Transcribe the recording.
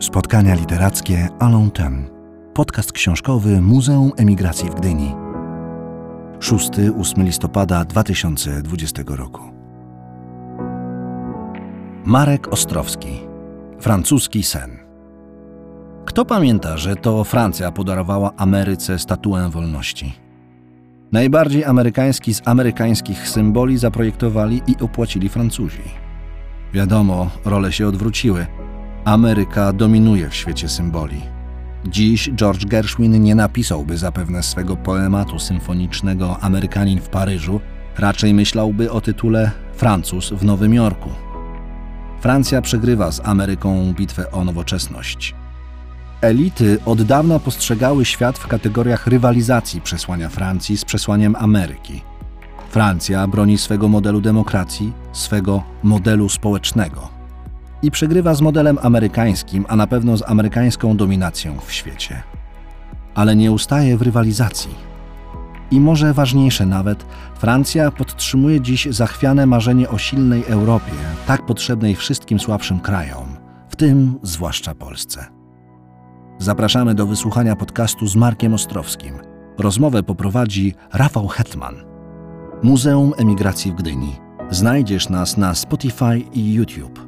Spotkania literackie Alon Ten. Podcast książkowy Muzeum Emigracji w Gdyni. 6-8 listopada 2020 roku. Marek Ostrowski. Francuski sen. Kto pamięta, że to Francja podarowała Ameryce statuę wolności? Najbardziej amerykański z amerykańskich symboli zaprojektowali i opłacili Francuzi. Wiadomo, role się odwróciły. Ameryka dominuje w świecie symboli. Dziś George Gershwin nie napisałby zapewne swego poematu symfonicznego Amerykanin w Paryżu, raczej myślałby o tytule Francuz w Nowym Jorku. Francja przegrywa z Ameryką bitwę o nowoczesność. Elity od dawna postrzegały świat w kategoriach rywalizacji przesłania Francji z przesłaniem Ameryki. Francja broni swego modelu demokracji, swego modelu społecznego i przegrywa z modelem amerykańskim, a na pewno z amerykańską dominacją w świecie. Ale nie ustaje w rywalizacji. I może ważniejsze nawet, Francja podtrzymuje dziś zachwiane marzenie o silnej Europie, tak potrzebnej wszystkim słabszym krajom, w tym zwłaszcza Polsce. Zapraszamy do wysłuchania podcastu z Markiem Ostrowskim. Rozmowę poprowadzi Rafał Hetman. Muzeum Emigracji w Gdyni. Znajdziesz nas na Spotify i YouTube.